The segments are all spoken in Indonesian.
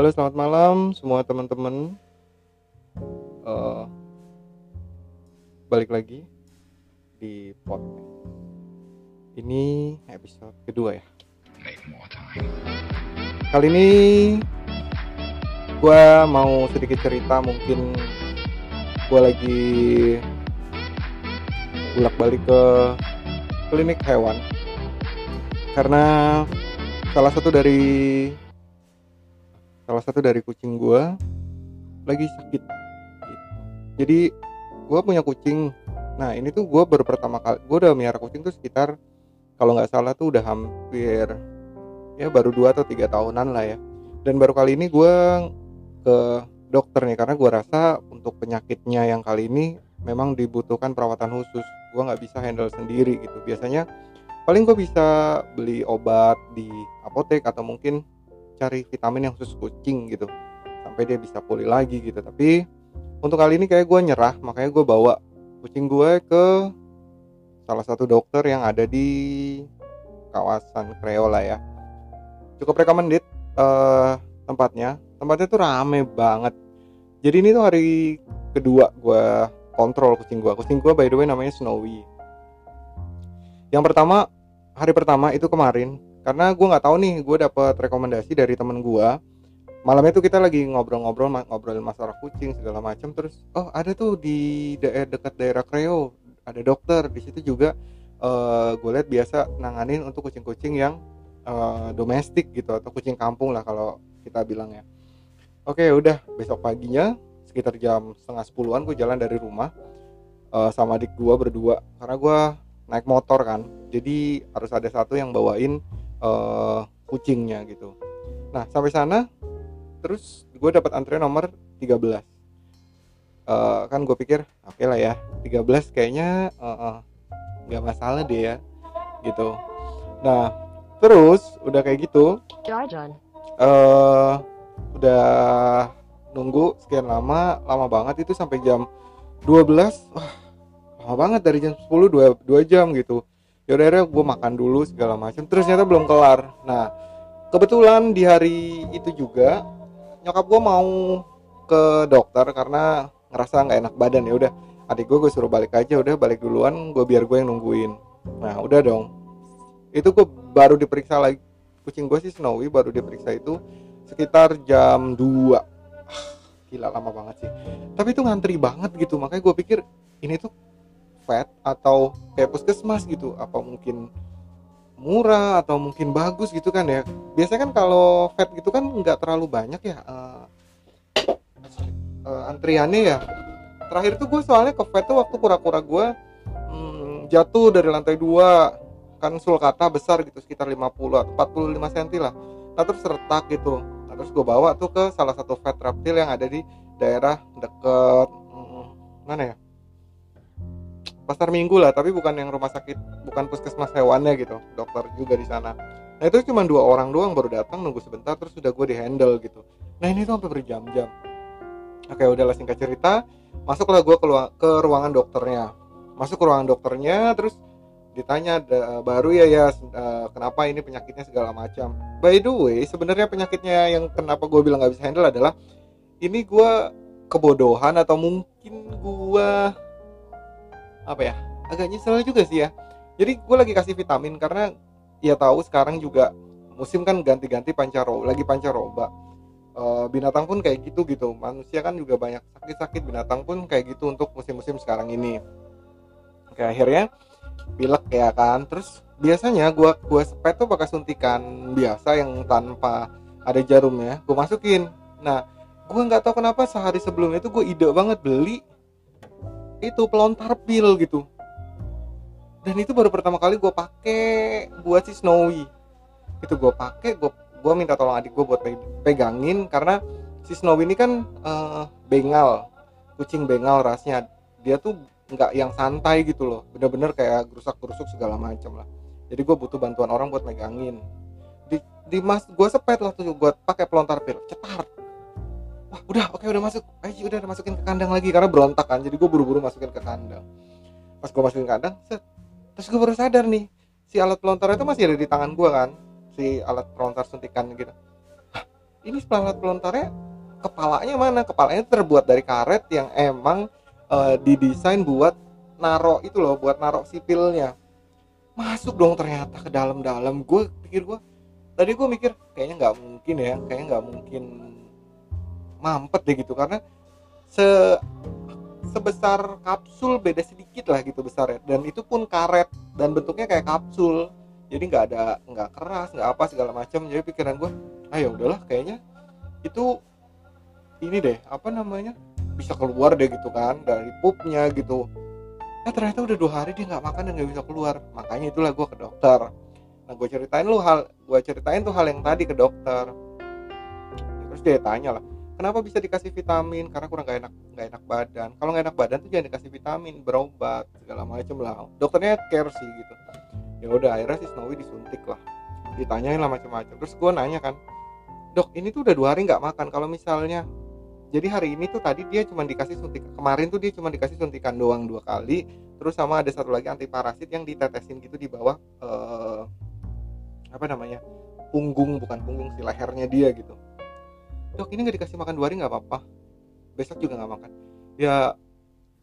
Halo, selamat malam semua teman-teman. Eh, balik lagi di podcast. Ini episode kedua ya. Kali ini gue mau sedikit cerita mungkin gue lagi bolak-balik ke klinik hewan karena salah satu dari salah satu dari kucing gue lagi sakit. Jadi gue punya kucing. Nah ini tuh gue baru pertama kali gue udah miara kucing tuh sekitar kalau nggak salah tuh udah hampir ya baru dua atau tiga tahunan lah ya. Dan baru kali ini gue ke dokter nih karena gue rasa untuk penyakitnya yang kali ini memang dibutuhkan perawatan khusus. Gue nggak bisa handle sendiri gitu. Biasanya paling gue bisa beli obat di apotek atau mungkin cari vitamin yang khusus kucing gitu. Sampai dia bisa pulih lagi gitu. Tapi untuk kali ini kayak gue nyerah makanya gue bawa kucing gue ke salah satu dokter yang ada di kawasan Kreola ya. Cukup recommended eh, tempatnya. Tempatnya tuh rame banget. Jadi ini tuh hari kedua gue kontrol kucing gue kucing gue by the way namanya Snowy. Yang pertama hari pertama itu kemarin karena gue nggak tahu nih gue dapet rekomendasi dari temen gue malam itu kita lagi ngobrol-ngobrol ngobrolin masalah kucing segala macam terus oh ada tuh di daerah dekat daerah Kreo ada dokter. Di situ juga eh gue lihat biasa nanganin untuk kucing-kucing yang eh, domestik gitu atau kucing kampung lah kalau kita bilang ya. Oke udah besok paginya sekitar jam setengah sepuluhan gue jalan dari rumah eh, sama adik gue berdua. Karena gue naik motor kan jadi harus ada satu yang bawain eh, kucingnya gitu. Nah sampai sana terus gue dapat antrian nomor 13 Eh, kan gue pikir oke lah ya 13 kayaknya eh, nggak masalah deh ya gitu. Nah terus udah kayak gitu eh udah nunggu sekian lama lama banget itu sampai jam 12 wah lama banget dari jam 10 dua, dua jam gitu yaudah gue makan dulu segala macam terus ternyata belum kelar. Nah kebetulan di hari itu juga nyokap gue mau ke dokter karena ngerasa nggak enak badan. Ya udah adik gue gue suruh balik aja udah balik duluan gue biar gue yang nungguin. Nah udah dong. Itu gue baru diperiksa lagi. Kucing gue sih Snowy baru diperiksa itu sekitar jam 2 Ah, gila lama banget sih. Tapi itu ngantri banget gitu makanya gue pikir ini tuh vet atau kayak puskesmas gitu apa mungkin murah atau mungkin bagus gitu kan ya. Biasanya kan kalau vet gitu kan nggak terlalu banyak ya eh, eh, antriannya ya. Terakhir tuh gue soalnya ke vet tuh waktu kura-kura gue hmm, jatuh dari lantai dua kan sulcata besar gitu sekitar 50 atau 45 cm lah. Nah terus retak gitu. Nah, terus gue bawa tuh ke salah satu vet reptil yang ada di daerah deket hmm, mana ya pasar minggu lah tapi bukan yang rumah sakit bukan puskesmas hewannya gitu. Dokter juga di sana. Nah itu cuma dua orang doang baru datang nunggu sebentar terus sudah gue di handle gitu. Nah ini tuh sampai berjam-jam. Oke udahlah singkat cerita masuklah gue ke, ke ruangan dokternya. Masuk ke ruangan dokternya terus ditanya "Da- baru ya ya eh, kenapa ini penyakitnya segala macam? By the way sebenarnya penyakitnya yang kenapa gue bilang nggak bisa handle adalah ini gue kebodohan atau mungkin gue apa ya agak nyesel juga sih ya. Jadi gue lagi kasih vitamin karena ya tahu sekarang juga musim kan ganti-ganti pancaroba lagi pancaroba Eh, binatang pun kayak gitu gitu. Manusia kan juga banyak sakit-sakit binatang pun kayak gitu untuk musim-musim sekarang ini. Oke akhirnya pilek ya kan. Terus biasanya gua gua sepet tuh pakai suntikan biasa yang tanpa ada jarumnya gue masukin. Nah gua nggak tahu kenapa sehari sebelumnya itu gue ide banget beli itu pelontar pil gitu. Dan itu baru pertama kali gue pakai buat si Snowy. Itu gue pakai gue gue minta tolong adik gue buat pe- pegangin karena si Snowy ini kan eh, bengal kucing bengal rasnya. Dia tuh nggak yang santai gitu loh. Bener-bener kayak gerusak-gerusuk segala macam lah. Jadi gue butuh bantuan orang buat megangin. Di di mas gue sepet lah tuh gue pakai pelontar pil cetar wah udah oke udah masuk. Ayo udah masukin ke kandang lagi karena berontak kan. Jadi gue buru-buru masukin ke kandang. Pas gue masukin ke kandang set. Terus gue baru sadar nih si alat pelontar itu masih ada di tangan gue kan. Si alat pelontar suntikan gitu. Hah, ini pelat pelontarnya kepalanya mana? Kepalanya terbuat dari karet yang emang uh, didesain buat naro itu loh buat naro sipilnya. Masuk dong ternyata ke dalam-dalam. Gue pikir gue tadi gue mikir kayaknya nggak mungkin ya kayaknya nggak mungkin mampet deh gitu karena se sebesar kapsul beda sedikit lah gitu besar ya dan itu pun karet dan bentuknya kayak kapsul. Jadi nggak ada nggak keras nggak apa segala macam. Jadi pikiran gue ayo ah, ya udahlah kayaknya itu ini deh apa namanya bisa keluar deh gitu kan dari pupnya gitu. Nah ternyata udah dua hari dia nggak makan dan nggak bisa keluar. Makanya itulah gue ke dokter. Nah gue ceritain lu hal gue ceritain tuh hal yang tadi ke dokter. Terus dia tanya lah kenapa bisa dikasih vitamin? Karena kurang gak enak gak enak badan. Kalau gak enak badan tuh jangan dikasih vitamin berobat segala macem lah. Dokternya care sih gitu. Ya udah akhirnya si Snowy disuntik lah. Ditanyain lah macam-macam terus gue nanya kan dok ini tuh udah dua hari nggak makan. Kalau misalnya jadi hari ini tuh tadi dia cuma dikasih suntik kemarin tuh dia cuma dikasih suntikan doang dua kali terus sama ada satu lagi anti parasit yang ditetesin gitu di bawah uh, apa namanya punggung bukan punggung si lehernya dia gitu dok ini nggak dikasih makan dua hari nggak apa-apa. Besok juga nggak makan. Ya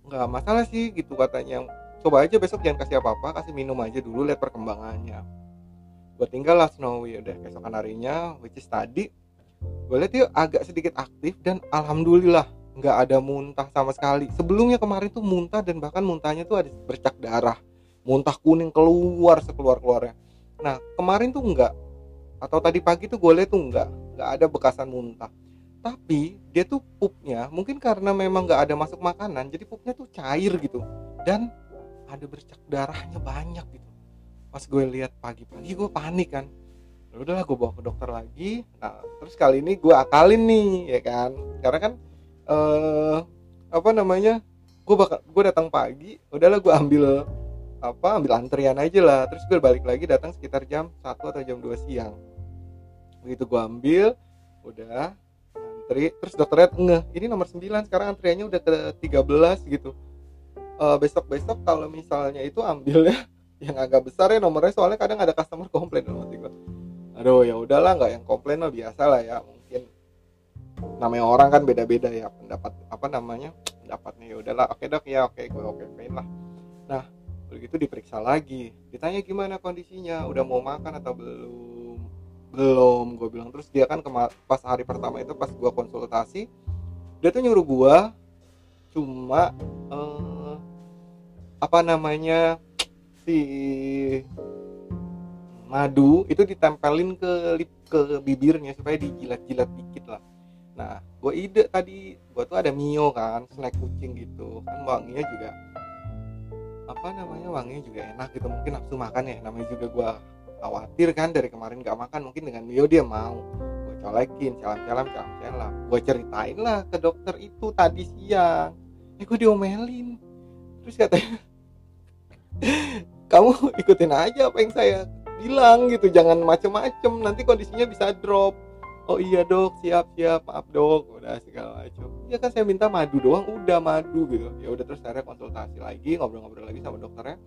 nggak masalah sih gitu katanya. Coba aja besok jangan kasih apa-apa kasih minum aja dulu lihat perkembangannya. Gue tinggal lah Snowy udah keesokan harinya which is tadi gue lihat dia agak sedikit aktif dan alhamdulillah nggak ada muntah sama sekali. Sebelumnya kemarin tuh muntah dan bahkan muntahnya tuh ada bercak darah. Muntah kuning keluar sekeluar keluarnya nah kemarin tuh enggak atau tadi pagi tuh gue lihat tuh enggak nggak ada bekasan muntah. Tapi dia tuh pupnya mungkin karena memang nggak ada masuk makanan jadi pupnya tuh cair gitu. Dan ada bercak darahnya banyak gitu. Pas gue lihat pagi-pagi gue panik kan. Ya udahlah gue bawa ke dokter lagi. Nah terus kali ini gue akalin nih ya kan. Karena kan eh apa namanya gue bakal gue datang pagi udahlah gue ambil apa ambil antrian aja lah. Terus gue balik lagi datang sekitar jam 1 atau jam 2 siang begitu gue ambil udah antri terus dokternya ngeh ini nomor 9 sekarang antriannya udah ke 13 gitu. Uh, eh, besok besok kalau misalnya itu ambilnya yang agak besar ya nomornya soalnya kadang ada customer komplain sama gue aduh ya udahlah nggak yang komplain lah biasa lah ya mungkin namanya orang kan beda-beda ya pendapat apa namanya pendapatnya ya udahlah oke dok ya oke gue oke main lah. Nah begitu diperiksa lagi ditanya gimana kondisinya udah mau makan atau belum belum gue bilang. Terus dia kan pas hari pertama itu pas gue konsultasi dia tuh nyuruh gue cuma uh, apa namanya si madu itu ditempelin ke lip ke bibirnya supaya dijilat-jilat dikit lah. Nah gue ide tadi gue tuh ada mio kan snack kucing gitu. Kan wanginya juga apa namanya wanginya juga enak gitu. Mungkin nafsu makan ya namanya juga gue khawatir kan dari kemarin gak makan mungkin dengan mio dia mau. Gue colekin calam-calam calam-calam. Gue ceritain lah ke dokter itu tadi siang. Eh gue diomelin. Terus katanya kamu ikutin aja apa yang saya bilang gitu jangan macem-macem. Nanti kondisinya bisa drop. Oh iya dok. Siap siap. Maaf dok. Udah segala macam ya kan saya minta madu doang. Udah madu gitu. Ya udah terus saya konsultasi lagi ngobrol-ngobrol lagi sama dokternya.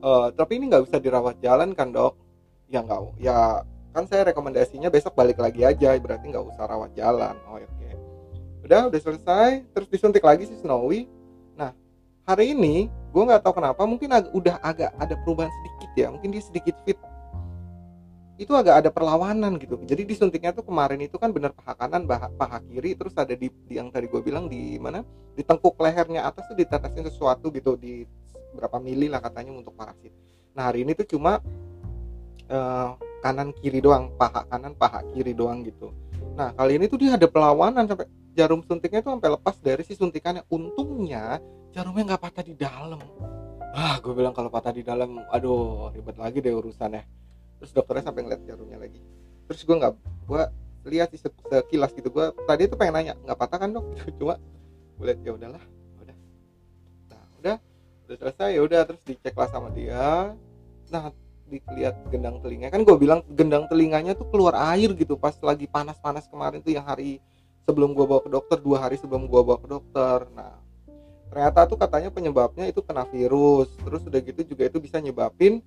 Uh, tapi ini nggak bisa dirawat jalan kan dok ya nggak ya kan saya rekomendasinya besok balik lagi aja berarti nggak usah rawat jalan. Oh oke. Okay. udah udah selesai terus disuntik lagi si Snowy. Nah hari ini gue nggak tahu kenapa mungkin ag udah agak ada perubahan sedikit ya mungkin dia sedikit fit. Itu agak ada perlawanan gitu. Jadi disuntiknya tuh kemarin itu kan bener paha kanan paha, paha kiri terus ada di, di yang tadi gue bilang di mana? Di tengkuk lehernya atas tuh ditetesin sesuatu gitu di berapa mili lah katanya untuk parasit. Nah hari ini tuh cuma uh, kanan kiri doang paha kanan paha kiri doang gitu. Nah kali ini tuh dia ada perlawanan sampai jarum suntiknya tuh sampai lepas dari si suntikannya. Untungnya jarumnya nggak patah di dalam. Ah gue bilang kalau patah di dalam aduh ribet lagi deh urusannya. Terus dokternya sampai ngeliat jarumnya lagi. Terus gue nggak gue lihat sih sekilas gitu. Gue tadi itu pengen nanya nggak patah kan dok? Cuma gue lihat ya udahlah udah. Nah udah udah selesai ya udah. Terus dicek lah sama dia. Nah dilihat gendang telinga. Kan gue bilang gendang telinganya tuh keluar air gitu. Pas lagi panas-panas kemarin tuh yang hari sebelum gue bawa ke dokter dua hari sebelum gue bawa ke dokter. Nah ternyata tuh katanya penyebabnya itu kena virus. Terus udah gitu juga itu bisa nyebabin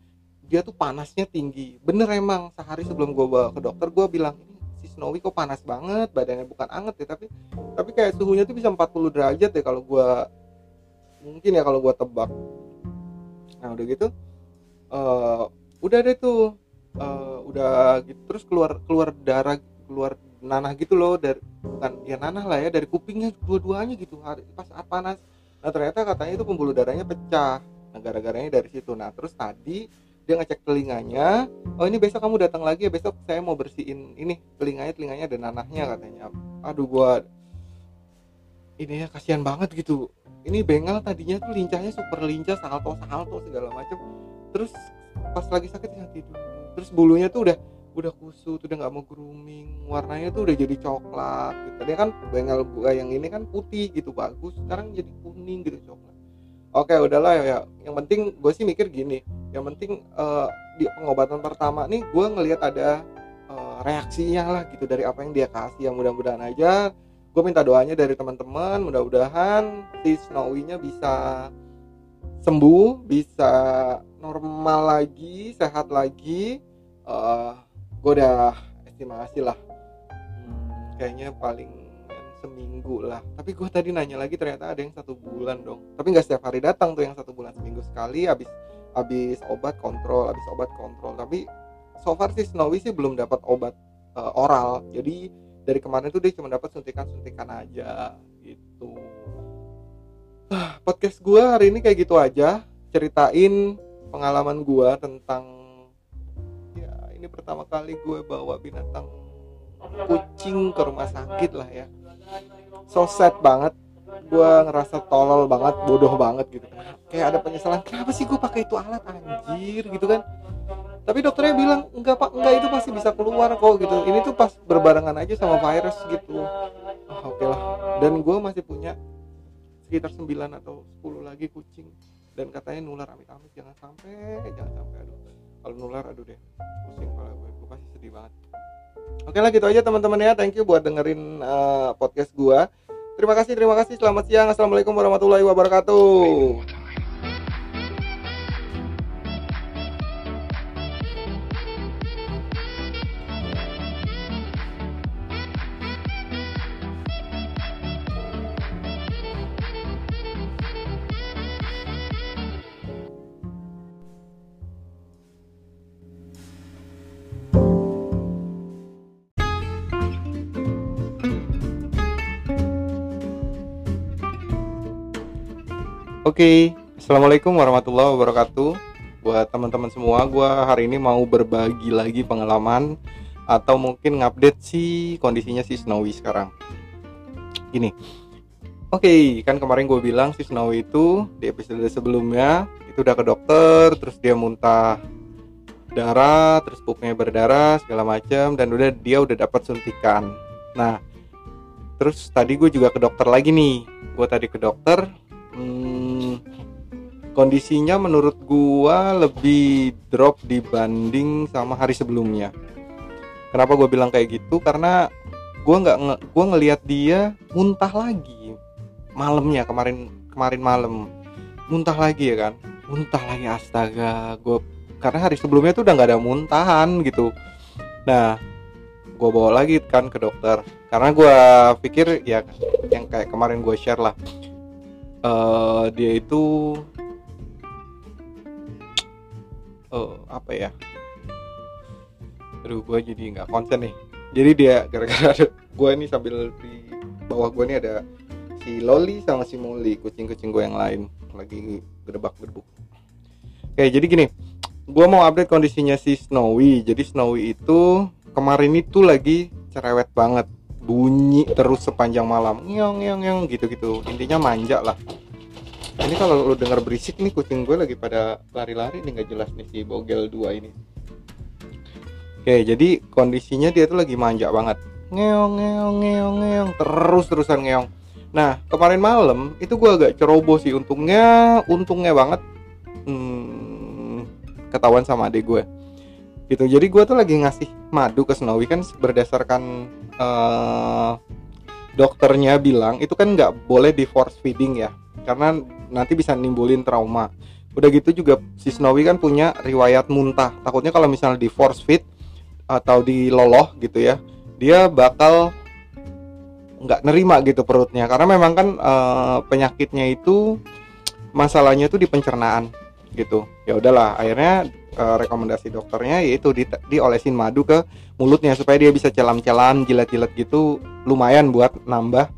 dia tuh panasnya tinggi. Bener emang sehari sebelum gue bawa ke dokter gue bilang ini si Snowy kok panas banget badannya bukan anget ya tapi tapi kayak suhunya tuh bisa 40 derajat ya kalau gua mungkin ya kalau gua tebak. Nah udah gitu uh, udah deh tuh uh, udah gitu terus keluar keluar darah keluar nanah gitu loh dari bukan ya nanah lah ya dari kupingnya dua-duanya gitu hari pas saat panas. Nah ternyata katanya itu pembuluh darahnya pecah nah gara-garanya dari situ. Nah terus tadi dia ngecek telinganya oh ini besok kamu datang lagi ya besok saya mau bersihin ini telinganya telinganya ada nanahnya katanya. Aduh gua ini ya kasihan banget gitu. Ini bengal tadinya tuh lincahnya super lincah salto salto segala macam terus pas lagi sakit yang tidur. Terus bulunya tuh udah udah kusut udah nggak mau grooming. Warnanya tuh udah jadi coklat gitu. Tadi kan bengal gua yang ini kan putih gitu bagus. Sekarang jadi kuning gitu coklat. Oke udahlah ya, ya. yang penting gue sih mikir gini. Yang penting uh, di pengobatan pertama nih gue ngelihat ada uh, reaksinya lah gitu dari apa yang dia kasih. Yang mudah-mudahan aja gue minta doanya dari teman-teman. Mudah-mudahan si Snowy-nya bisa sembuh bisa normal lagi sehat lagi uh, gue udah estimasi lah. Hmm, kayaknya paling seminggu lah. Tapi gue tadi nanya lagi ternyata ada yang satu bulan dong. Tapi nggak setiap hari datang tuh yang satu bulan seminggu sekali habis habis obat kontrol habis obat kontrol. Tapi so far sih Snowy sih belum dapat obat uh, oral. Jadi dari kemarin tuh dia cuma dapat suntikan-suntikan aja gitu. Podcast gue hari ini kayak gitu aja. Ceritain pengalaman gue tentang ini pertama kali gue bawa binatang kucing ke rumah sakit lah ya. So sad banget. Gue ngerasa tolol banget bodoh banget gitu. Kayak ada penyesalan kenapa sih gue pakai itu alat anjir? Gitu kan. Tapi dokternya bilang enggak pak. Enggak itu pasti bisa keluar kok gitu. Ini tuh pas berbarengan aja sama virus gitu. Oh, oke okay lah. Dan gue masih punya sekitar 9 atau 10 lagi kucing dan katanya nular amit-amit jangan sampai jangan sampai aduh. Kalau nular aduh deh pusing kepala gue gue pasti sedih banget. Oke lah gitu aja teman-teman ya. Thank you buat dengerin uh, podcast gue terima kasih terima kasih. Selamat siang. Assalamualaikum warahmatullahi wabarakatuh Oke, okay. assalamualaikum warahmatullahi wabarakatuh. Buat teman-teman semua, gue hari ini mau berbagi lagi pengalaman atau mungkin ngupdate si kondisinya si Snowy sekarang. Gini, oke, okay, kan kemarin gue bilang si Snowy itu di episode sebelumnya itu udah ke dokter, terus dia muntah darah, terus pupnya berdarah segala macam, dan udah dia udah dapat suntikan. Nah, terus tadi gue juga ke dokter lagi nih. Gue tadi ke dokter, hmm, kondisinya menurut gua lebih drop dibanding sama hari sebelumnya. Kenapa gua bilang kayak gitu? Karena gua nggak nge gua ngelihat dia muntah lagi malamnya kemarin kemarin malam. Muntah lagi ya kan? Muntah lagi astaga gua karena hari sebelumnya tuh udah nggak ada muntahan gitu. Nah gue bawa lagi kan ke dokter. Karena gue pikir ya yang kayak kemarin gue share lah uh, dia itu uh, apa ya? Aduh gue jadi nggak konsen nih. Jadi dia gara-gara gue ini sambil di bawah gue ini ada si Loli sama si Molly kucing-kucing gue yang lain lagi gedebak gedebuk oke jadi gini gue mau update kondisinya si Snowy. Jadi Snowy itu kemarin itu lagi cerewet banget bunyi terus sepanjang malam. Ngeong ngeong ngeong gitu gitu intinya manja lah. Ini kalau lu dengar berisik nih kucing gue lagi pada lari-lari nih nggak jelas nih si bogel dua ini. Oke jadi kondisinya dia tuh lagi manja banget. Ngeong ngeong ngeong ngeong. Terus terusan ngeong. Nah kemarin malam itu gue agak ceroboh sih. Untungnya untungnya banget hmm, ketahuan sama adik gue gitu. Jadi gue tuh lagi ngasih madu ke Snowy kan berdasarkan uh, dokternya bilang itu kan nggak boleh di force feeding ya karena nanti bisa nimbulin trauma. Udah gitu juga si Snowy kan punya riwayat muntah. Takutnya kalau misalnya di force feed atau di loloh gitu ya dia bakal nggak nerima gitu perutnya. Karena memang kan uh, penyakitnya itu masalahnya tuh di pencernaan gitu. Ya udahlah akhirnya uh, rekomendasi dokternya yaitu di, diolesin madu ke mulutnya supaya dia bisa celam-celam jilat-jilat gitu lumayan buat nambah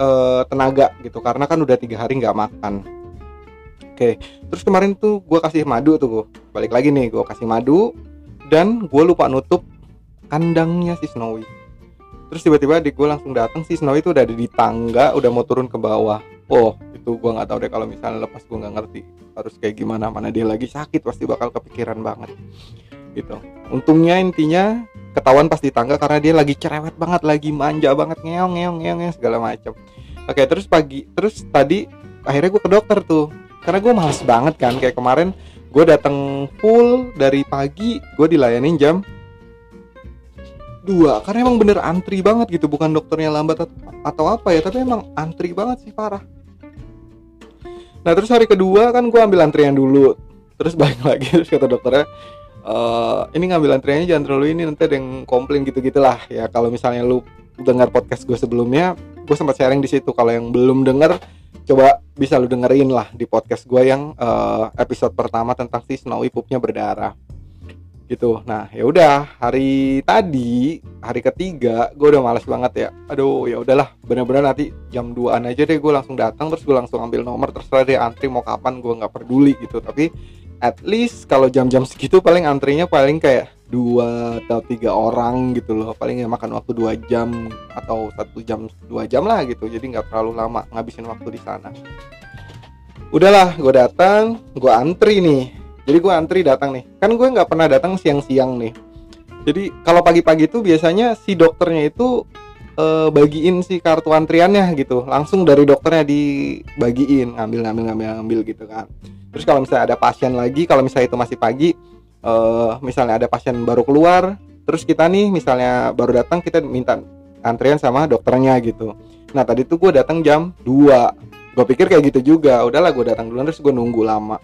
uh, tenaga gitu. Karena kan udah tiga hari nggak makan. Oke terus kemarin tuh gue kasih madu tuh balik lagi nih gue kasih madu dan gue lupa nutup kandangnya si Snowy. Terus tiba-tiba di gue langsung datang si Snow itu udah ada di tangga udah mau turun ke bawah oh itu gue nggak tahu deh kalau misalnya lepas gue nggak ngerti harus kayak gimana mana dia lagi sakit pasti bakal kepikiran banget gitu. Untungnya intinya ketahuan pas di tangga karena dia lagi cerewet banget lagi manja banget ngeong ngeong ngeong, ngeong segala macam oke terus pagi terus tadi akhirnya gue ke dokter tuh karena gue males banget kan kayak kemarin gue datang full dari pagi gue dilayanin jam dua karena emang bener antri banget gitu bukan dokternya lambat atau apa ya tapi emang antri banget sih parah nah terus hari kedua kan gue ambil antrian dulu. Terus balik lagi terus kata dokternya e, ini ngambil antriannya jangan terlalu ini nanti ada yang komplain gitu gitulah ya kalau misalnya lu dengar podcast gue sebelumnya gue sempat sharing di situ. Kalau yang belum denger coba bisa lu dengerin lah di podcast gue yang uh, episode pertama tentang si Snowy Pupnya berdarah gitu. Nah ya udah hari tadi hari ketiga gue udah males banget ya. Aduh ya udahlah bener-bener nanti jam 2an aja deh gue langsung datang terus gue langsung ambil nomor terserah deh antri mau kapan gue nggak peduli gitu. Tapi at least kalau jam-jam segitu paling antrinya paling kayak dua atau tiga orang gitu loh. Paling ya makan waktu dua jam atau satu jam dua jam lah gitu. Jadi nggak terlalu lama ngabisin waktu di sana. Udahlah gue datang gue antri nih jadi gue antri datang nih. Kan gue nggak pernah datang siang-siang nih. Jadi kalau pagi-pagi itu biasanya si dokternya itu e, bagiin si kartu antriannya gitu. Langsung dari dokternya dibagiin ngambil ngambil ngambil ngambil gitu kan. Terus kalau misalnya ada pasien lagi kalau misalnya itu masih pagi e, misalnya ada pasien baru keluar terus kita nih misalnya baru datang kita minta antrian sama dokternya gitu. Nah tadi tuh gue datang jam 2 gue pikir kayak gitu juga. Udahlah gue datang dulu terus gue nunggu lama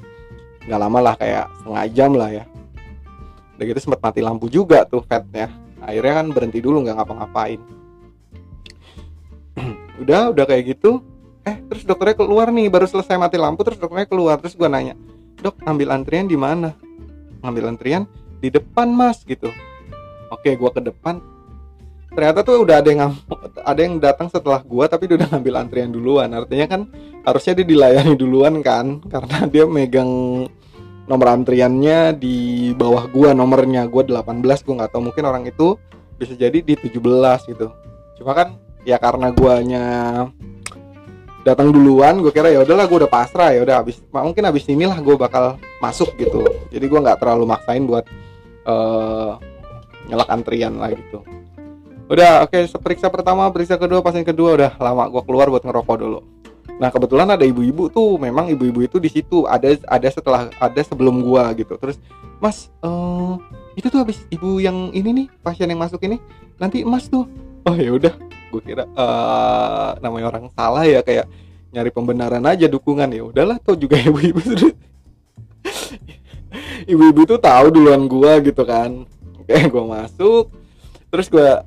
nggak lama lah kayak setengah jam lah ya. Udah gitu sempat mati lampu juga tuh fatnya akhirnya kan berhenti dulu nggak ngapa-ngapain. Udah udah kayak gitu. Eh terus dokternya keluar nih baru selesai mati lampu terus dokternya keluar. Terus gue nanya dok ambil antrian di mana? Ngambil antrian di depan mas gitu. Oke gue ke depan. Ternyata tuh udah ada yang ada yang datang setelah gua tapi dia udah ngambil antrian duluan. Artinya kan harusnya dia dilayani duluan kan karena dia megang nomor antriannya di bawah gua nomornya. Gua 18 gua nggak tahu. Mungkin orang itu bisa jadi di 17 gitu. Cuma kan ya karena guanya datang duluan gue kira ya udahlah gue udah pasrah ya udah habis mungkin habis inilah gue bakal masuk gitu. Jadi gue nggak terlalu maksain buat uh, nyelak antrian lah gitu. Udah oke okay, periksa pertama periksa kedua pasien kedua. Udah lama gue keluar buat ngerokok dulu Nah kebetulan ada ibu-ibu tuh, memang ibu-ibu itu di situ ada ada setelah ada sebelum gua gitu. Terus Mas, uh, itu tuh habis ibu yang ini nih pasien yang masuk ini, nanti Mas tuh. Oh ya udah, gue kira uh, namanya orang salah ya kayak nyari pembenaran aja dukungan ya. Udahlah tuh juga ibu-ibu sudah. ibu-ibu tuh tahu duluan gua gitu kan. Kayak gua masuk, terus gua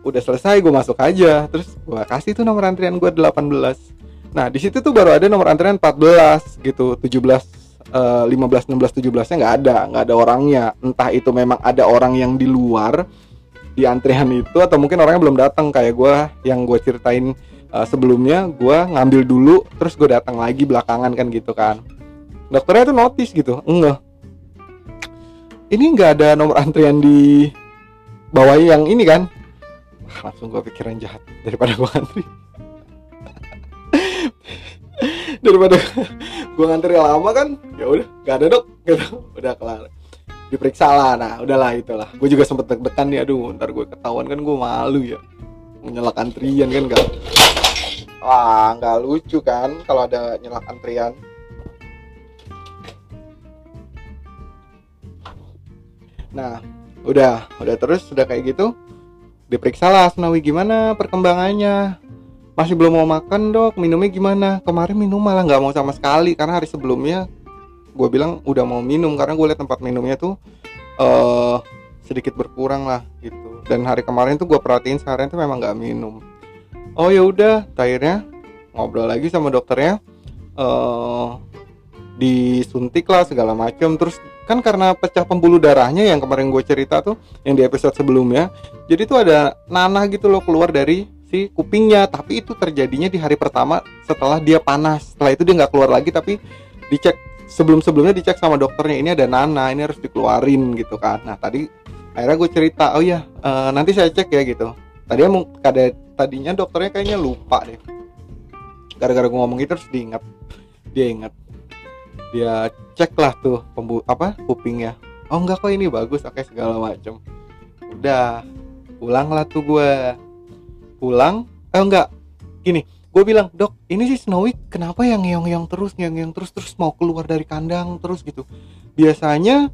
udah selesai gue masuk aja terus gue kasih tuh nomor antrian gue 18 Nah, di situ tuh baru ada nomor antrian 14 gitu, 17 uh, 15 16 17-nya nggak ada, nggak ada orangnya. Entah itu memang ada orang yang di luar di antrian itu atau mungkin orangnya belum datang kayak gue yang gue ceritain uh, sebelumnya, gue ngambil dulu terus gue datang lagi belakangan kan gitu kan. Dokternya tuh notice gitu, enggak. Ini nggak ada nomor antrian di bawah yang ini kan. Langsung gue pikiran jahat daripada gue antri daripada gue ngantri lama kan ya udah gak ada dok. Gitu. Udah kelar. Diperiksa lah. Nah udahlah itulah. Gue juga sempet deg-degan nih aduh ntar gue ketahuan kan gue malu ya. Nyelak antrian kan gak wah nggak lucu kan kalau ada nyelak antrian. Nah udah udah terus udah kayak gitu diperiksa lah Senawi gimana perkembangannya masih belum mau makan dok. Minumnya gimana? Kemarin minum malah nggak mau sama sekali karena hari sebelumnya gue bilang udah mau minum karena gue lihat tempat minumnya tuh uh, sedikit berkurang lah gitu. Dan hari kemarin tuh gue perhatiin seharian tuh memang nggak minum. Oh ya udah. Akhirnya ngobrol lagi sama dokternya uh, disuntik lah segala macam terus kan karena pecah pembuluh darahnya yang kemarin gue cerita tuh yang di episode sebelumnya jadi tuh ada nanah gitu loh keluar dari si kupingnya. Tapi itu terjadinya di hari pertama setelah dia panas. Setelah itu dia nggak keluar lagi tapi dicek sebelum sebelumnya dicek sama dokternya ini ada nana ini harus dikeluarin gitu kan. Nah tadi akhirnya gue cerita oh ya uh, nanti saya cek ya gitu. Tadi mau kada tadinya dokternya kayaknya lupa deh. Gara-gara gue ngomong itu terus diingat. Dia ingat. Dia cek lah tuh pembu apa kupingnya. Oh enggak kok ini bagus oke segala macem. Udah pulang lah tuh gue pulang eh enggak. Gini gue bilang dok ini sih Snowy kenapa yang ngeong-ngeong terus ngeong-ngeong terus terus mau keluar dari kandang terus gitu. Biasanya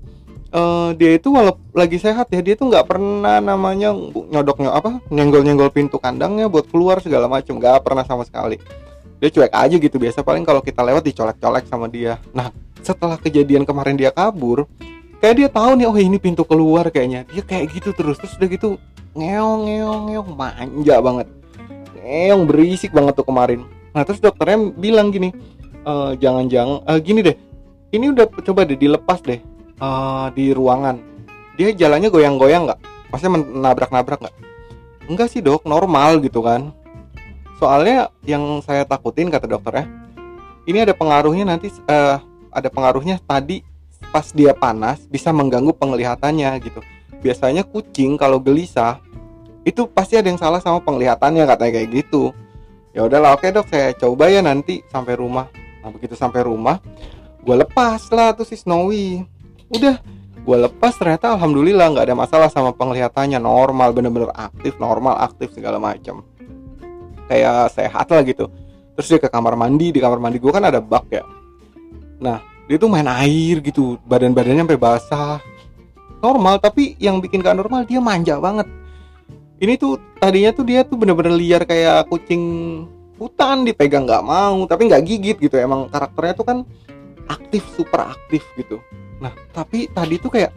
uh, dia itu walau lagi sehat ya dia tuh nggak pernah namanya nyodoknya apa nyenggol nyenggol pintu kandangnya buat keluar segala macam nggak pernah sama sekali. Dia cuek aja gitu biasa paling kalau kita lewat dicolek-colek sama dia. Nah setelah kejadian kemarin dia kabur kayak dia tahu nih oh ini pintu keluar kayaknya. Dia kayak gitu terus terus udah gitu ngeong ngeong ngeong. Manja banget. Ngeong berisik banget tuh kemarin. Nah terus dokternya bilang gini e, jangan-jangan uh, gini deh. Ini udah coba deh dilepas deh uh, di ruangan. Dia jalannya goyang-goyang nggak? Pasti menabrak-nabrak nggak? Enggak sih dok. Normal gitu kan. Soalnya yang saya takutin kata dokternya ini ada pengaruhnya nanti uh, ada pengaruhnya tadi pas dia panas bisa mengganggu penglihatannya gitu biasanya kucing kalau gelisah itu pasti ada yang salah sama penglihatannya katanya kayak gitu. Ya udahlah oke dok saya coba ya nanti sampai rumah. Nah begitu sampai rumah gue lepas lah tuh si Snowy. Udah gue lepas ternyata alhamdulillah nggak ada masalah sama penglihatannya. Normal bener-bener aktif normal aktif segala macam kayak sehat lah gitu. Terus dia ke kamar mandi di kamar mandi gue kan ada bak ya. Nah dia tuh main air gitu badan badannya sampai basah normal tapi yang bikin gak normal dia manja banget. Ini tuh tadinya tuh dia tuh bener-bener liar kayak kucing hutan dipegang nggak mau tapi nggak gigit gitu. Emang karakternya tuh kan aktif super aktif gitu. Nah tapi tadi tuh kayak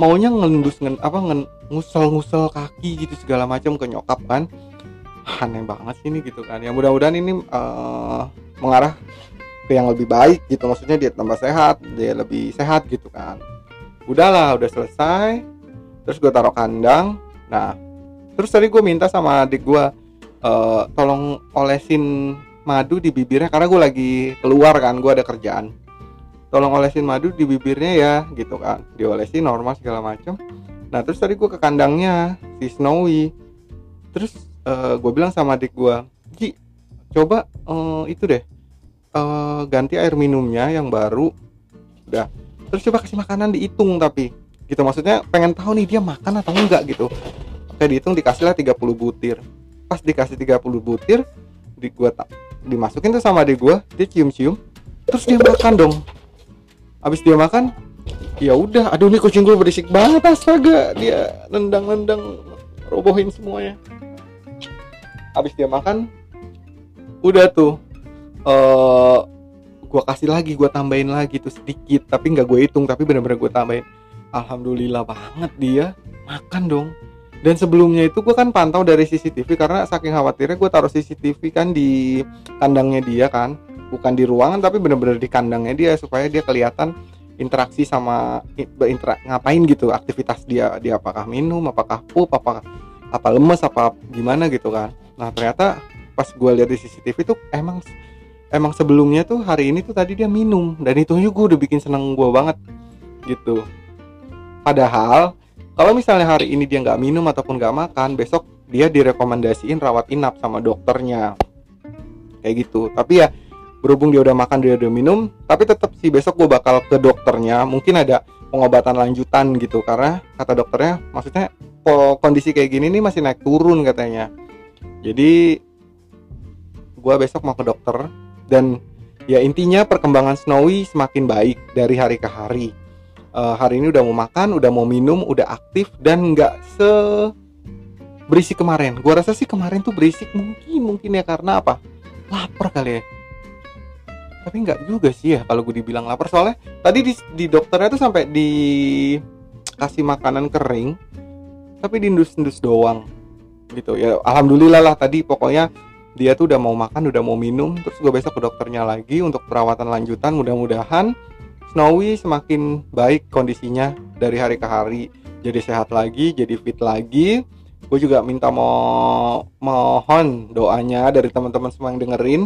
maunya ngendus ngen, apa ngen, ngusel-ngusel kaki gitu segala macam ke nyokap kan. Aneh banget sih ini gitu kan. Ya mudah-mudahan ini uh, mengarah ke yang lebih baik gitu. Maksudnya dia tambah sehat dia lebih sehat gitu kan udahlah udah selesai. Terus gue taruh kandang. Nah terus tadi gue minta sama adik gue uh, tolong olesin madu di bibirnya karena gue lagi keluar kan gue ada kerjaan. Tolong olesin madu di bibirnya ya gitu kan. Diolesin normal segala macam nah terus tadi gue ke kandangnya si Snowy. Terus uh, gue bilang sama adik gue Ji coba uh, itu deh uh, ganti air minumnya yang baru. Udah terus coba kasih makanan dihitung tapi gitu. Maksudnya pengen tahu nih dia makan atau enggak gitu. Saya dihitung dikasih lah 30 butir. Pas dikasih 30 butir di gua tak dimasukin tuh sama adik gua dia cium-cium terus dia makan dong. Habis dia makan ya udah. Aduh nih kucing gua berisik banget astaga. Dia nendang-nendang robohin semuanya. Habis dia makan udah tuh uh, gua kasih lagi gua tambahin lagi tuh sedikit tapi nggak gue hitung tapi bener-bener gue tambahin. Alhamdulillah banget dia makan dong. Dan sebelumnya itu gue kan pantau dari CCTV karena saking khawatirnya gue taruh CCTV kan di kandangnya dia kan. Bukan di ruangan tapi bener-bener di kandangnya dia supaya dia kelihatan interaksi sama berintera ngapain gitu aktivitas dia dia apakah minum apakah pup apakah apa lemes apa gimana gitu kan. Nah ternyata pas gue lihat di CCTV tuh emang emang sebelumnya tuh hari ini tuh tadi dia minum. Dan itu juga udah bikin seneng gue banget. Gitu. Padahal kalau misalnya hari ini dia nggak minum ataupun nggak makan besok dia direkomendasiin rawat inap sama dokternya. Kayak gitu. Tapi ya berhubung dia udah makan dia udah minum tapi tetap sih besok gue bakal ke dokternya. Mungkin ada pengobatan lanjutan gitu. Karena kata dokternya maksudnya kondisi kayak gini nih masih naik turun katanya. Jadi gue besok mau ke dokter dan ya intinya perkembangan Snowy semakin baik dari hari ke hari uh, hari ini udah mau makan, udah mau minum, udah aktif dan nggak se berisik kemarin. Gua rasa sih kemarin tuh berisik mungkin mungkin ya karena apa? Lapar kali ya. Tapi nggak juga sih ya kalau gue dibilang lapar soalnya tadi di, di dokternya tuh sampai di kasih makanan kering tapi diindus-indus doang gitu ya alhamdulillah lah tadi pokoknya dia tuh udah mau makan udah mau minum terus gue besok ke dokternya lagi untuk perawatan lanjutan mudah-mudahan Snowy semakin baik kondisinya dari hari ke hari. Jadi sehat lagi jadi fit lagi. Gue juga minta mau mohon doanya dari teman-teman semua yang dengerin.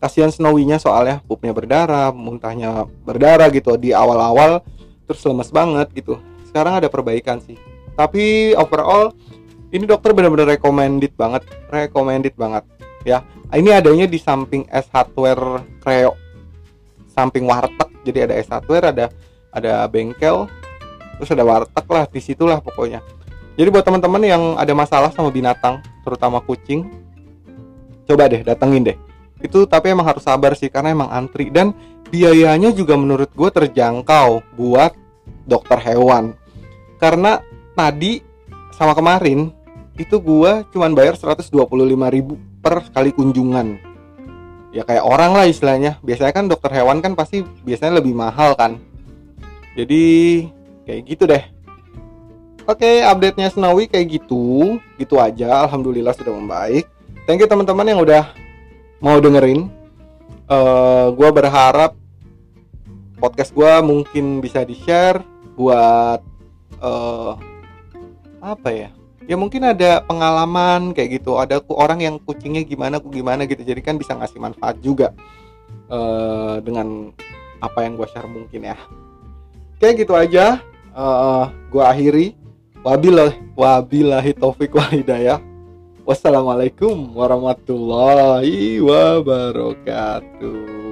Kasihan Snowy-nya soalnya pupnya berdarah muntahnya berdarah gitu di awal-awal terus lemes banget gitu. Sekarang ada perbaikan sih. Tapi overall ini dokter benar-benar recommended banget recommended banget ya. Ini adanya di samping S Hardware Creo. Samping warteg jadi ada S Hardware ada ada bengkel terus ada warteg lah di situlah pokoknya. Jadi buat teman-teman yang ada masalah sama binatang terutama kucing coba deh datengin deh. Itu tapi emang harus sabar sih karena emang antri. Dan biayanya juga menurut gue terjangkau buat dokter hewan. Karena tadi sama kemarin itu gue cuman bayar 125.000 per kali kunjungan. Ya kayak orang lah istilahnya. Biasanya kan dokter hewan kan pasti biasanya lebih mahal kan. Jadi kayak gitu deh. Oke update nya Snowy kayak gitu. Gitu aja. Alhamdulillah sudah membaik. Thank you teman-teman yang udah mau dengerin. Uh, eh, gue berharap podcast gue mungkin bisa di share buat uh, apa ya ya mungkin ada pengalaman kayak gitu. Ada orang yang kucingnya gimana aku gimana gitu. Jadi kan bisa ngasih manfaat juga uh, dengan apa yang gue share mungkin ya. Kayak gitu aja. Uh, gue akhiri. Wabillahi wabillahi taufik walhidayah Wassalamualaikum warahmatullahi wabarakatuh.